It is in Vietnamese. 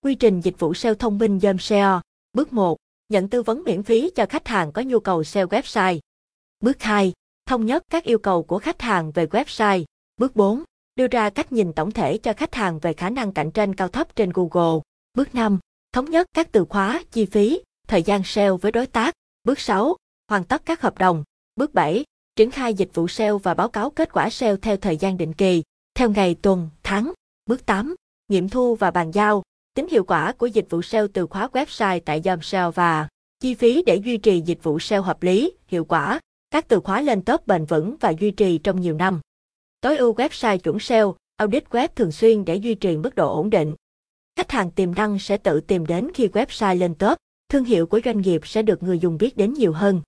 Quy trình dịch vụ SEO thông minh Dom SEO. Bước 1. Nhận tư vấn miễn phí cho khách hàng có nhu cầu SEO website. Bước 2. Thông nhất các yêu cầu của khách hàng về website. Bước 4. Đưa ra cách nhìn tổng thể cho khách hàng về khả năng cạnh tranh cao thấp trên Google. Bước 5. Thống nhất các từ khóa, chi phí, thời gian SEO với đối tác. Bước 6. Hoàn tất các hợp đồng. Bước 7. Triển khai dịch vụ SEO và báo cáo kết quả SEO theo thời gian định kỳ, theo ngày, tuần, tháng. Bước 8. Nghiệm thu và bàn giao. Tính hiệu quả của dịch vụ SEO từ khóa website tại Dom SEO và chi phí để duy trì dịch vụ SEO hợp lý, hiệu quả. Các từ khóa lên top bền vững và duy trì trong nhiều năm. Tối ưu website chuẩn SEO, audit web thường xuyên để duy trì mức độ ổn định. Khách hàng tiềm năng sẽ tự tìm đến khi website lên top, thương hiệu của doanh nghiệp sẽ được người dùng biết đến nhiều hơn.